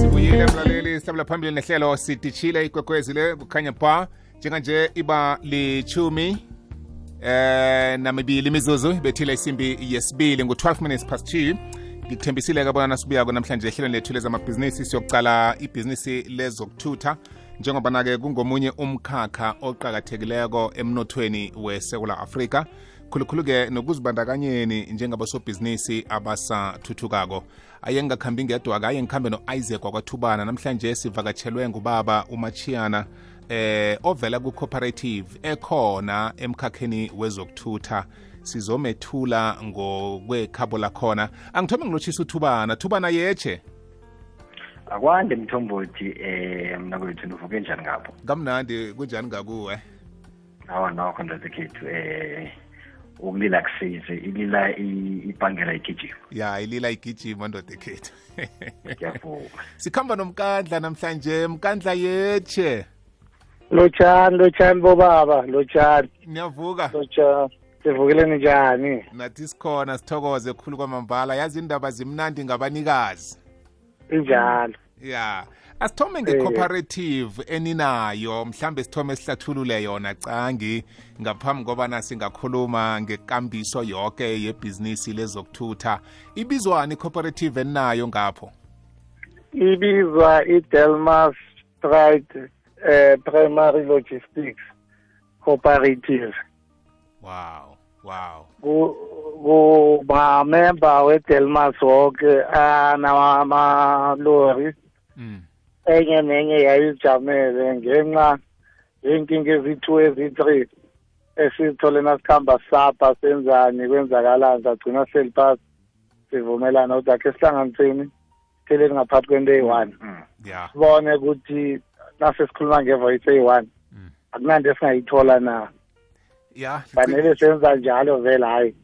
sibuyile mlaleli sihlabela phambili nehlelo sidishile ikwekwezi le kukhanya ba njenganje iba lichumi eh namibili imizuzu ibethile isimbi yesibili. Ngu-12 minutes past 2 ngikuthembisile kabona nasibuyako namhlanje ehlelweni lethu lezamabhizinisi siyokucala ibhizinisi lezokuthutha. Njengoba-ke kungomunye umkhakha oqakathekileko emnothweni wesewula afrika. Khulukhulu-ke nokuzibandakanyeni njengabasobhizinisi abasathuthukako aye ngingakhambi ngedwa-ke aye ngikhambe no-isaac wakwathubana namhlanje sivakatshelwe ngubaba umachiyana eh ovela ku-cooperative ekhona emkhakheni wezokuthutha. Sizomethula ngokwekhabo lakhona. Angithome ngilotshisa uthubana thubana yeche akwande mthombothi. Eh mna kwethu nivuke njani ngapho? Kamnandi kunjani ngakuwe? Awa nokho ndazekhethu eh ukulila kusize ilila i- ibhangela igijima ya ilila igijima ndoda ekhethu ngiyavuma. Sikhamba nomkandla namhlanje mkandla yeche lotshani lotshani bobaba lotshani niyavuka. Lotshani sivukile njani? Nathi sikhona sithokoze khulu kwamambala. Yazi indaba zimnandi ngabanikazi. Injalo. Ya asithome nge-cooperative eninayo mhlambe sithome sihlathulule yona cangi ngaphambi kobana singakhuluma ngekambiso yoke yebhizinisi lezokuthutha. Ibizwani i-cooperative eninayo ngapho? Ibizwa idelmas stride eh primary logistics cooperative. Wow wow. Ku kumamemba wedelmas wonke anamalori mm. Enye nenye yayizijamele ngenxa yenkinga eziyi-two eziyi-three esizithole nasikhamba sapha senzani kwenzakalani sagcina seli phasi sivumelana ukuthi akhe sihlanganiseni sitheleni ngaphathi kwento eyi-one Mm. ya sibone ukuthi nase sikhuluma ngevoice eyi-one Mm. akunanto esingayithola na fanele senza njalo vele hhayi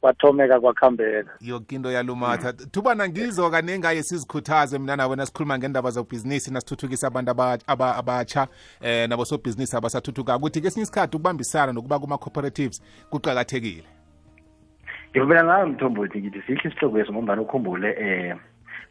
kwathomeka kwakhambeka. Yoke into yalumatha. Thubana ngizo kaningi aye sizikhuthaze mina nawe nasikhuluma ngendaba zobhizinisi nasithuthukisa abantu aba- aba- abatsha eh nabosobhizinisi abasathuthukako. Ukuthi kesinye isikhathi ukubambisana nokuba kuma-cooperatives kuqakathekile. Ngivumelana nawe mthombothi ngithi sihle isihloko eso ngombani ukhumbule eh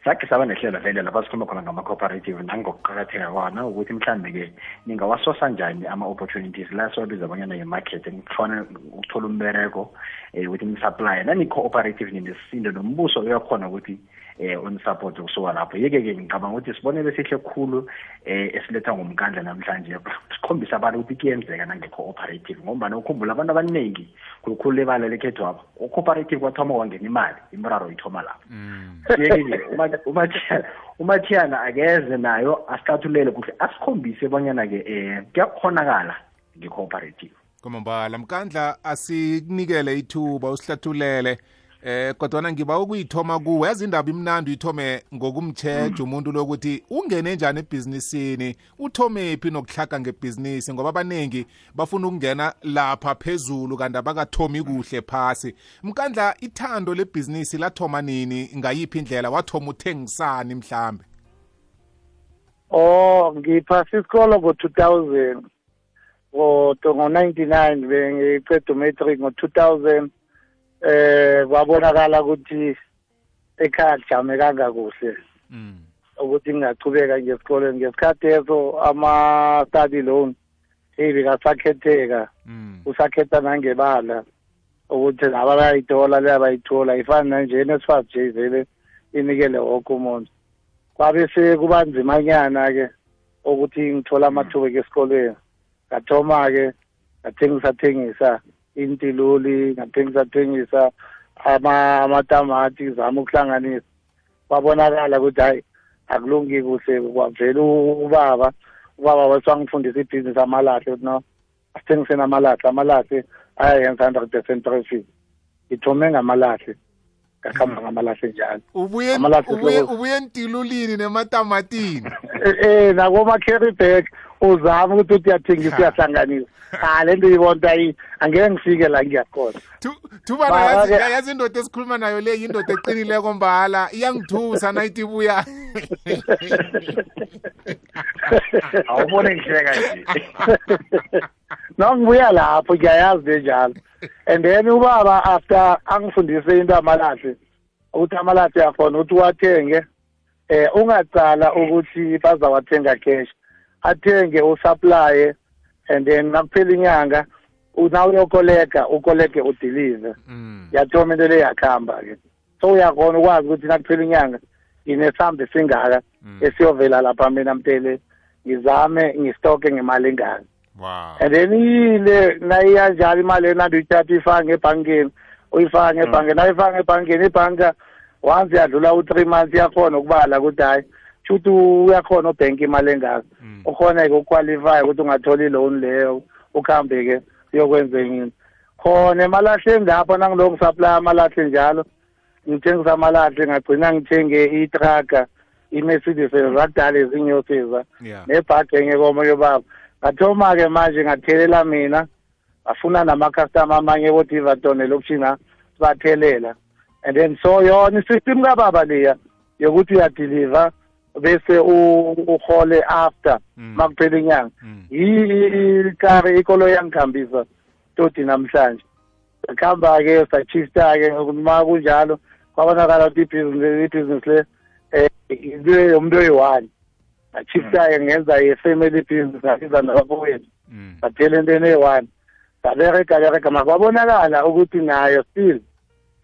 sakhe saba nehlelo vele lapha sikhuluma khona ngama-cooperative nangokuqakatheka kwana ukuthi mhlambe-ke ningawasosa njani ama-opportunities la siwabiza abanyana yi-market ngifana ukuthola umbereko um ukuthi nisupplye nani-cooperative ninesisindo nombuso uyakhona ukuthi eh unisupport ukusuka lapho. Yeke-ke ngicabanga ukuthi sibonele sihle khulu eh esiletha ngomkandla namhlanje sikhombisa abantu ukuthi kuyenzeka nange-cooperative ngombana ukhumbula abantu abaningi khulukhulu lebala lekhethu apha u-cooperative kwathoma kwangena imali imraro ithoma lapho. Yeke-ke uma- uMathiyana- akeze nayo asihlathulele kuhle. Asikhombise bonyana-ke um kuyakhonakala nge-cooperative. Kwamambala mkandla asikunikele ithuba usihlathulele. Eh kodwana ngiba ukuyithoma kuwe yazi indaba imnandi uyithome ngokumtsheja umuntu lokuthi ungene njani ebhizinisini uthomephi nokuhlaga ngebhizinisi? Ngoba abaningi bafuna ukungena lapha phezulu kanti abakathomi kuhle phasi. Mkandla ithando lebhizinisi lathoma nini? Ngayiphi indlela? Wathoma uthengisani mhlambe? Oh ngiphasi isikolo ngo-two thousand ngo-ninety-nine bengiqeda umatric ngo-two thousand. Eh kwabonakala ukuthi ekhaya kujame kangakuhle. Mm. ukuthi ngingachubeka ngesikolweni ngesikhathi eso ama-study loan eyi bekasakhetheka Mm. usakhetha nangebala ukuthi laba bayayithola leya bayithola ifani nanje nesfas j vele inikele woke umuntu. Kwabe sekuba nzimanyana-ke ukuthi ngithola amathuba esikolweni. Ngathoma-ke ngathengisa thengisa intiluli ngathengisa thengisa ama amatamati zama ukuhlanganisa. Kwabonakala ukuthi hayi akulungi kuhle kwavela ubaba ubaba weswangifundisa ibhizinisi amalahle ukuthi no asithengiseni amalahle amalahle ayayenza hundred percent profit ngithome ngamalahle ngakhamba ngamalahle njalo. Ubuye entilulini nematamatini. eh eh, nakoma-carry bag uzama ukuthi uthi uyathengisa uyahlanganisa. Ah le nto uyibona ukuthi angeke ngifike la ngiyakhona. Thu- thubana Ba- yazi indoda esikhuluma nayo le yindoda eqinileko mbala iyangithusa nayithi ibuya awubone ngihleka nje. Nongibuya lapho ngiyayazi benjalo and then ubaba after angifundise into amalahle ukuthi amalahle yakhona ukuthi uwathenge. Eh ungacala ukuthi bazawathenga cash athenge usupply and then nakuphela inyanga una uyokoleka ukoleke udeliver Mm. yathoma into le yakuhamba ke so uyakhona ukwazi ukuthi nakuphela inyanga nginesambe singaka Mm. esiyovela lapha mina mtele ngizame ngistoke ngemali engaka Wow. and then ile nayiyanjalo imali enandi uyithatha uyifaka ngebhankeni uyifaka ngebhankeni nayifaka ngebhankeni ibhanka once yadlula u-three months iyakhona ukubala ukuthi hhayi shuthi uyakhona ubhenka imali engaka Mm. ukhona-ke uqualify ukuthi ungatholi i-loan leyo ukuhambe-ke uyokwenza enye khona emalahleni lapho nangiloko ngisaplaya amalahle njalo ngithengisa amalahle ngagcina ngithenge itraga i-mercedes zakudala ezinyosiza Yeah. nebhadi enye komoyo baba ngathoma-ke manje ngathelela mina ngafuna namakhastama amanye botivatone lokushina sibathelela and then so yona isystem kababa leya yokuthi uyadeliver bese uhole after Mm. makuphela inyanga Mm. ikari ikolo yangikhambisa toti namhlanje kuhamba-ke sachista-ke ma kunjalo kwabonakala ukuthi ibhizinisi le um into yomuntu oyi-one achifta-ke ngenza i-family business ngasiza nabafowethu Mm. saphela entweni eyi-one sabereka bereka makwabonakala ukuthi nayo still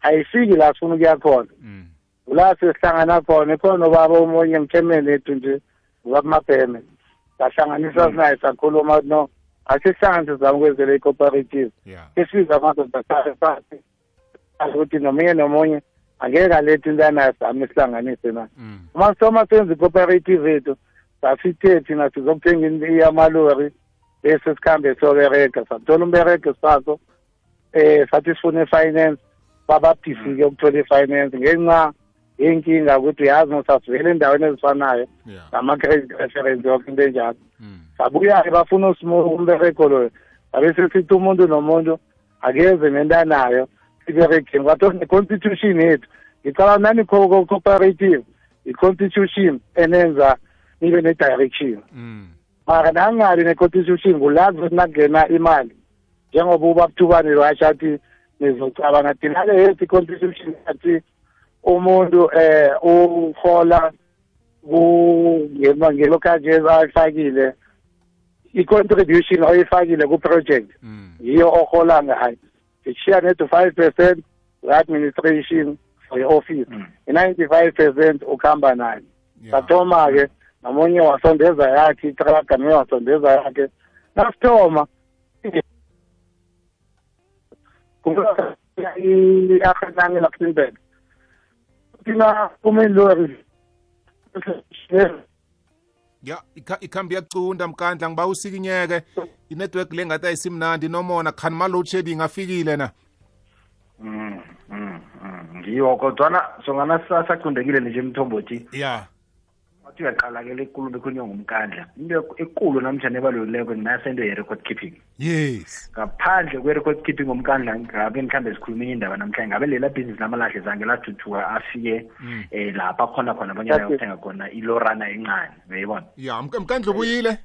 ayifiki la sifuna ukuya khona. Mm. la sesihlangana khona ikhona ubaba omunye mchairman ethu nje wakumabheme sahlanganisa sinaye sakhuluma no asihlanganise sizame ukwenzela i-cooperative. Esiza amadoda sale phansi ukuthi nomunye nomunye angeke alethe into anayo sami sihlanganise na Mm. uma soma senza i-cooperative yethu sasithe thina sizokuthenga in- amalori bese sikhambe siyobereka sathola umbereko sakho eh sathi sifuna i-finance bababhisi-ke ukuthola i-finance ngenxa yenkinga ukuthi uyazi nosasivele endaweni ezifanayo Yeah. nama-credit reference yonke into enjalo Mm. sabuya-ke bafuna usimuka umbereko loyo sabe sesithi umuntu nomuntu akeze nento anayo siberegeni kwathiwa ne-constitution yethu ngicala nani co- cooperative i-constitution enenza nibe ne-direction Mm. mara nangabi ne-constitution kulazi ukuthi nakungena imali njengoba ubabuthubane lwasho athi nizocabanga thina le yethi i-constitution athi umuntu eh uhola ku ngelocal jazz ayifakile i-contribution oyifakile ku-project Mm. yiyo ohola ngayo sishiya nethi five percent we-administration for i-office Mm. i-ninety-five percent ukuhamba nayo Yeah. sathoma-ke nomunye wasondeza yakhe itraga nomunye wasondeza yakhe nasithoma i-arhenani luxemburg thina umenlori ya ikha- ikhambi yacunda mkandla ngiba usikinyeke. Inetwork le ngathi ayisimnandi nomona khani ma-load shedding afikile na? Mm, mm, mm. ngiyo kodwana songana sacundekile nje emthombothi ya. Wathi uyaqala-ke le nkulumo ekhulunywa ngumkandla into ekulu namjani ebalulekileko nasento ye-record keeping yes. Ngaphandle kwe-record keeping ngomkandla ngabe mhlawumbe sikhulume indaba namhlanje ngabe lela bhizinisi lamalahle zange lathuthuka afike um eh lapha khona khona abanyana yokuthenga khona ilorana encane uyayibona? Ya Mk- mkandla ubuyile?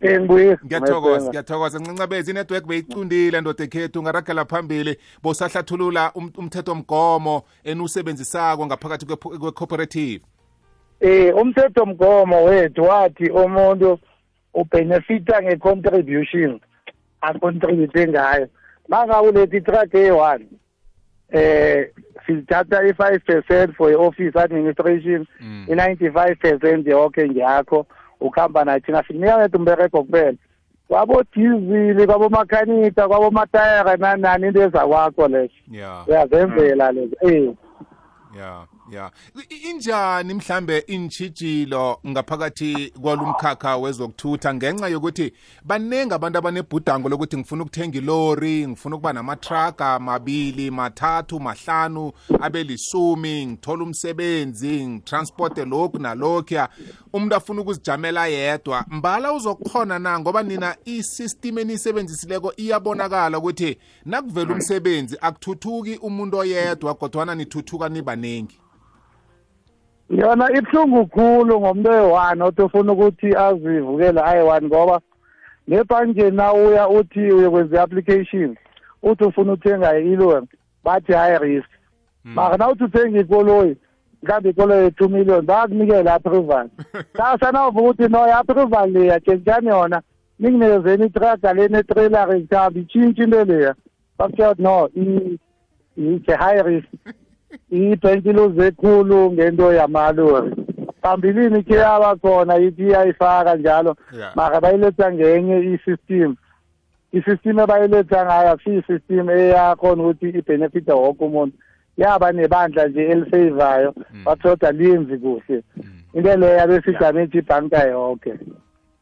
Eh ngibuye. ngiyathokoza ngiyathokoza. Ncancabeza inetwork beyicundile ndoda ekhethu ungaragela phambili. Bosahlathulula umthetho umthethomgomo enusebenzisako ngaphakathi kwe-cooperative Eh umthetho mgomo wethu wathi umuntu ubenefita ngecontribution acontribute ngayo. Maka ulethi track e1 eh sithatha i5% for i-office administration Mm. i95% yonke ngiyakho ukhamba nathi thina sinika wethu umbereko kuphela kwabodizili kwabomakhanika kwabomatayara nanani into ezakwakho lezo ya uyazenzela lezo eh ya ya. I- i- injani mhlambe intshijilo ngaphakathi kwalumkhakha wezokuthutha ngenxa yokuthi baningi abantu abanebhudango lokuthi ngifuna ukuthenga ilori ngifuna ukuba namatraga mabili mathathu mahlanu abe lisumi ngithola umsebenzi ngitransporte lokhu nalokhuya umuntu afuna ukuzijamela yedwa. Mbala uzokukhona na ngoba nina isystem eniyisebenzisileko iyabonakala ukuthi nakuvela umsebenzi akuthuthuki umuntu oyedwa kodwana nithuthuka nibaningi yona ibuhlungu khulu ngomuntu oyi-one othi ufuna ukuthi azivukele ayi-one ngoba nebhanjeni nawuya uthi uyokwenza i-application uthi ufuna uthenga ilori bathi high risk. Mara nawuthi uthenga ikoloyi mhlawumbe ikolo ye-two million bayakunikela approval sasa nawuvuka ukuthi no i-approval leya tshentshani yona? Ninginikezeni itraga leni etrailer ngihamba itshintshi into leya. Bakutshela ukuthi no it's a high risk. ibhenki luze ekhulu ngento yamalori. Phambilini ke yabakhona ithi iyayifaka njalo. Yeah. mara bayiletha ngenye i-system. I-system ebayiletha ngayo akusiyo i-system eyakhona ukuthi ibhenefita wonke umuntu. Yaba nebandla nje eliseyivayo bathoda linzi kuhle. Into leyo yabesidamage ibhanka yonke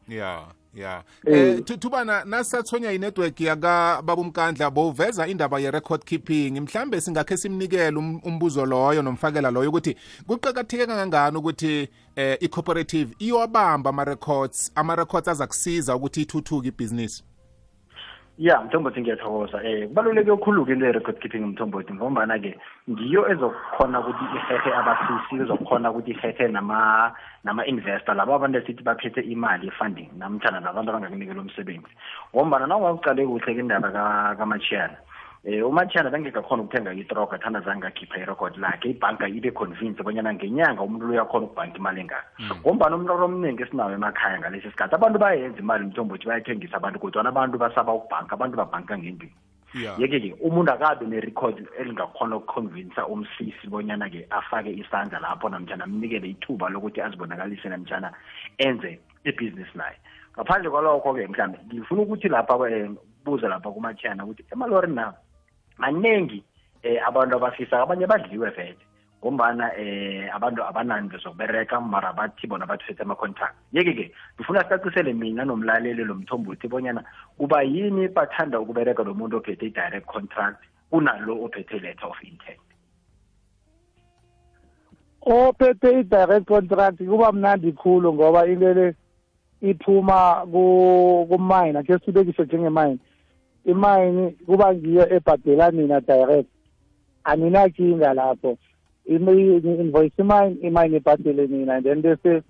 ya. Ya Eh. eh thu- thubana nasathonya inetwork yaka babumkandla boveza indaba ye-record keeping. Mhlambe singakhe simnikele um- umbuzo loyo nomfakela loyo ukuthi kuqakatheke kangangani ukuthi eh i-cooperative iyowabamba ama-records ama-records aza kusiza ukuthi ithuthuke ibhizinisi? Ya mthombothi ngiyathokoza um kubaluleke okhulu-ke into ye-record keeping mthombothi ngombana-ke ngiyo ezokhona ukuthi ihehe abasisi ezokhona ukuthi ihehe nama nama-investor. Laba abantu esithi baphethe imali ye-funding namtshana nabantu abangakunikela umsebenzi. Ngombana nawungakucale kuhle-ke indaba ka- kamachiyana um zange ukuthenga itroga thanda zange akhipha irekhodi lakhe. Ibhanka ibe convince bonyana ngenyanga umuntu lo uyakhona ukubhanka imali engaka. Ngombana umraro omningi esinawo emakhaya ngalesi sikhathi abantu bayenza imali mthombothi bayathengisa abantu kodwana abantu basaba ukubhanka abantu babhanka ngendlini yeke-ke umuntu akabe nerecord elingakhona ukuconvinsa umsisi bonyana-ke afake isandla lapho namtshana amnikele ithuba lokuthi azibonakalise namtshana enze ibhizinisi naye. Ngaphandle kwalokho-ke mhlawumbe ngifuna ukuthi lapha um buza lapha kumathiyana ukuthi emalorini na maningi um abantu abafisa abanye badliwe vele. Ngombana um abantu abanandlo zokubereka mara bathi bona bathethe ama-contract yeke-ke ngifuna sicacisele mina nomlaleli lo mthombothi bonyana kuba yini bathanda ukubereka lo muntu ophethe i-direct contract kunalo ophethe i-letter of intent? Ophethe i-direct contract kuba mnandi khulu ngoba into le iphuma ku- kumine akhe sibekise njengemine. Imine kuba ngiyo ebhadela nina direct aninakinga lapho invoice imine imine ibhadele nina and then bese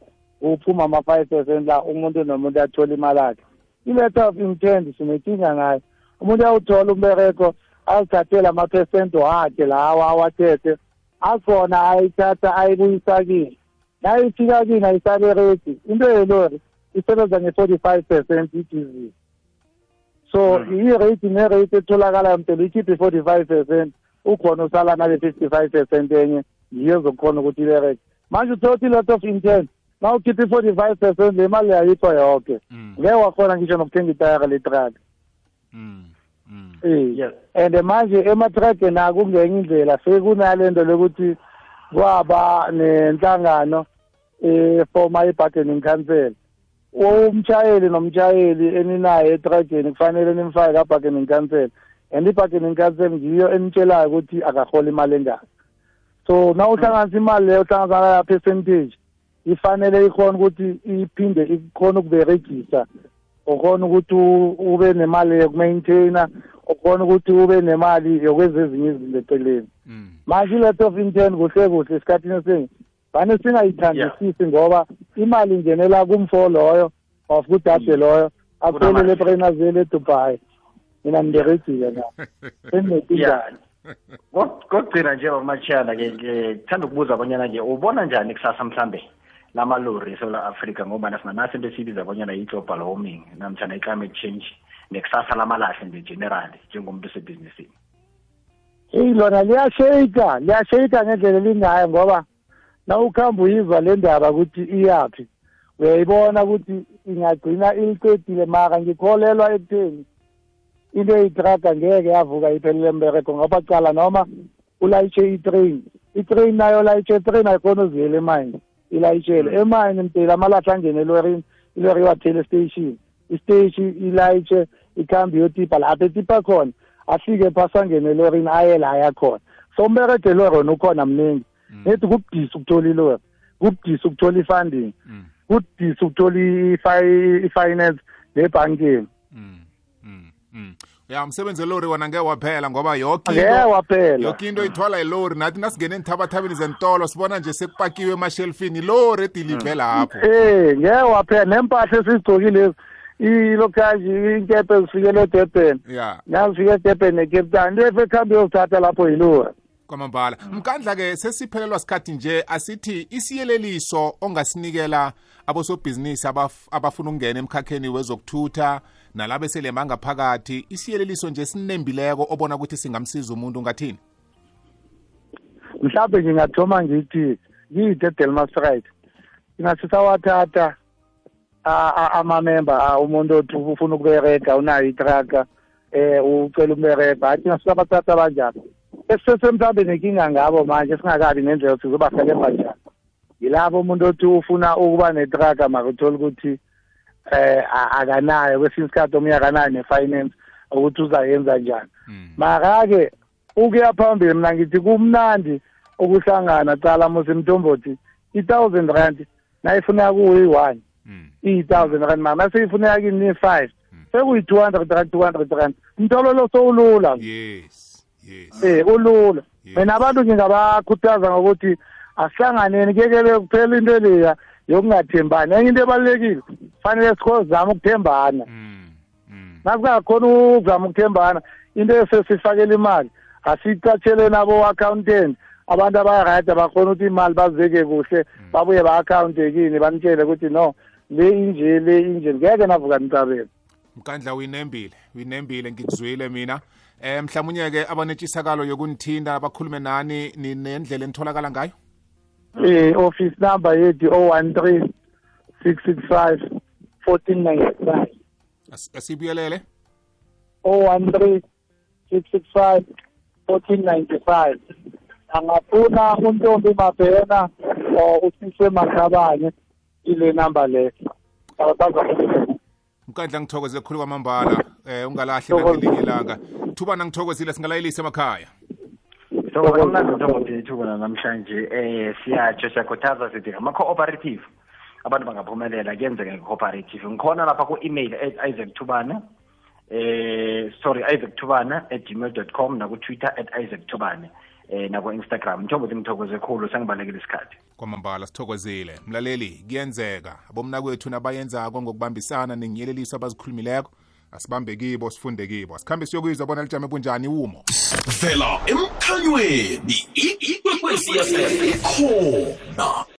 uphuma ama-five percent la umuntu nomuntu athola imali yakhe i-letter of intent sinenkinga ngayo. Umuntu uyawuthola umbereko azithathele amaphesenti wakhe lawa awathethe. Akhona ayithatha ayibuyisa kini nayifika kini ayisale redi into yelori isebenza nge-forty-five percent idizili so i-rate ne-rate etholakalayo mtelo ikhiphe i-forty-five percent ukhona usala nale-fifty-five percent enye yiyo ezokhona ukuthi ibereke manje uthothi i-lot of intent na ukhiphe i-forty-five percent le mali yayikho yonke Mm. ngeke wakhona ngisho nokuthenga itayara letraka Mm. Mm. Eh. yes and manje ematrake naku kungenye indlela sekunale nto lokuthi kwaba nenhlangano eh for my bargaining council umshayeli nomshayeli eninaye etrageni kufanele nimfake ka-bargaining council and i-bargaining council ngiyo enitshelayo ukuthi akahola imali engaka. So na uhlanganisa imali leyo uhlanganisa ya percentage ifanele ikhona ukuthi iphinde ikhona ukuberegisa. Ukhona ukuthi ube nemali yokumaintaina ukhona ukuthi ube nemali yokwenza ezinye izinto eceleni. Mm. manje i-letter of intent kuhle kuhle esikhathini esiningi vane singayithandisisi ngoba imali ingenela kumfo loyo of kudade loyo aphelele eprenazeli edubai. Mina ngiberegile na? Senginetingane Kok- kokugcina nje bamachiyana-ke ngithanda ukubuza abanyana-ke ubona njani kusasa mhlambe lamalori eSouth Africa ngoba sinanaso into esiyibiza abanyana i-global warming namtshana i-climate change nekusasa lamalahle nje generally njengomuntu osebhizinisini. Eyi lona liyasheyika liyasheyika ngendlela elingayo ngoba na ukuhamba uyizwa le ndaba ukuthi iyaphi? Uyayibona ukuthi ingagcina iliqedile mara ngikholelwa ekutheni into eyitraga ngeke yavuka iphelele embereko ngoba cala noma ulayitshe itrain itrain nayo layitshe itrain ayikhona uziyela emayini ilayitshele emayini mdela amalahla angene elorini ilori iwathele estation isiteshi ilayitshe ikhambi yotipa lapha etipa khona afike phasi angene elorini aye la ayakhona so umberede elori wona ukhona mningi. Nethi kubudisi ukuthola ilori kubudisi ukuthola i-funding Mm. kubudisi ukuthola i-fi- i-finance nebhankeni Mm. Mm. Mm. ya umsebenzi elori wona ngeke waphela ngoba yokewaphela yoke into ithwala ilori nathi nasingene enthabathabeni zentolo sibona nje sekupakiwe emashelfini ilori edilive lapho eh ngeke waphela. Nempahla esizigcokilezi ilokhaji inkepe zifikele edurban. Ya. Nazifika edurban necape town. Into efe ekuhambe yozithatha lapho yilori kwamambala. Mkandla-ke sesiphelelwa sikhathi nje asithi isiyeleliso ongasinikela abosobhizinisi abaf- abafuna ukungena emkhakheni wezokuthutha nalabo esele bangaphakathi isiyeleliso nje sinembileko obona ukuthi singamsiza umuntu ungathini mhlawumbe ngingathoma ngithi kithi edelmasride ingasisawathatha amamemba umuntu othi ufuna ukuberega unayo itraka eh ucela ukuberega. Hathi ngasisabathatha abanjalo esisese mhlawumbe nenkinga ngabo manje singakabi nendlela yokuthi sizobahelebha njani. Yilabo umuntu othi ufuna ukuba netraka makuthola ukuthi eh akanayo kwesinye isikhathi omunye akanayo ne-finance ukuthi uzayenza njani. Mara-ke ukuya phambili mina ngithi kumnandi ukuhlangana cala mose mntombothi i-thousand rand nayifuneka kuyi-one iyi-thousand rand mara naseyifuneka kini ni-five sekuyi-two hundred rand two hundred rand. Mtolo lo sowulula. Yes. Eh ulula. Mina abantu ngingabakhuthaza ngokuthi asihlanganeni kekele kuphela into leya yokungathembani. Enye into ebalulekile fanele sikhozama ukuthembana. Mm, mm. nasingakhona ukuzama ukuthembana into esesifakela imali asiyicatshele nabo-accountant abantu abarayid abakhona ukuthi imali bazibeke kuhle babuye ba-akhawunte kini banitshele ukuthi no le inje le inje. Ngeke navuka nicabela mkandla uyinembile uyinembile ngikuzwile mina. Eh mhlawumunye-ke abanetshisakalo yokunithinda bakhulume nani ni- nendlela enitholakala ngayo? I-office number yethu o-one three six six five fourteen ninety five. As- asibuyelele? o-one three six six five fourteen ninety five. Angafuna untombi mabhena or usise makhabane ile number leyo. Mkandla ngithokozile khulu kwamambala. Eh ungalahli Thokoza. nangelinye ilanga. Thubana ngithokozile singalayelise emakhaya. So kamnandi namhlanje eh siyatsho siyakhuthaza sithi ngama-cooperative abantu bangaphumelela kuyenzeka nge-cooperative ngikhona lapha ku-email at isaac thubane eh sorry isaac thubane at gmail dot com nakutwitter at isaac thubane eh naku-instagram mthombothi ngithokoze khulu sengibalekile isikhathi. Kwamambala sithokozile. Mlaleli kuyenzeka. Abomnakwethu nabayenzako ngokubambisana nenginyeleliso abazikhulumileko asibambe kibo sifunde kibo. Asikhambe siyokuyizwa bona lijame bunjani umo? Vela emkhanyweni ikwekwezi fm khona